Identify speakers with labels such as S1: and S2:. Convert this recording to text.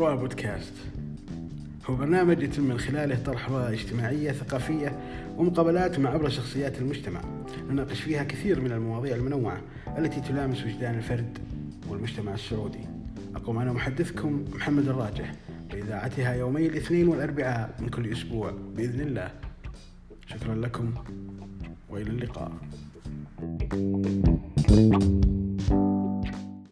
S1: رؤى بودكاست هو برنامج يتم من خلاله طرح رؤى اجتماعية ثقافية ومقابلات مع أبرز شخصيات المجتمع. نناقش فيها كثير من المواضيع المنوعة التي تلامس وجدان الفرد والمجتمع السعودي. أقوم أنا محدثكم محمد الراجح بإذاعتها يومي الاثنين والأربعاء من كل أسبوع بإذن الله. شكرا لكم وإلى اللقاء. thank you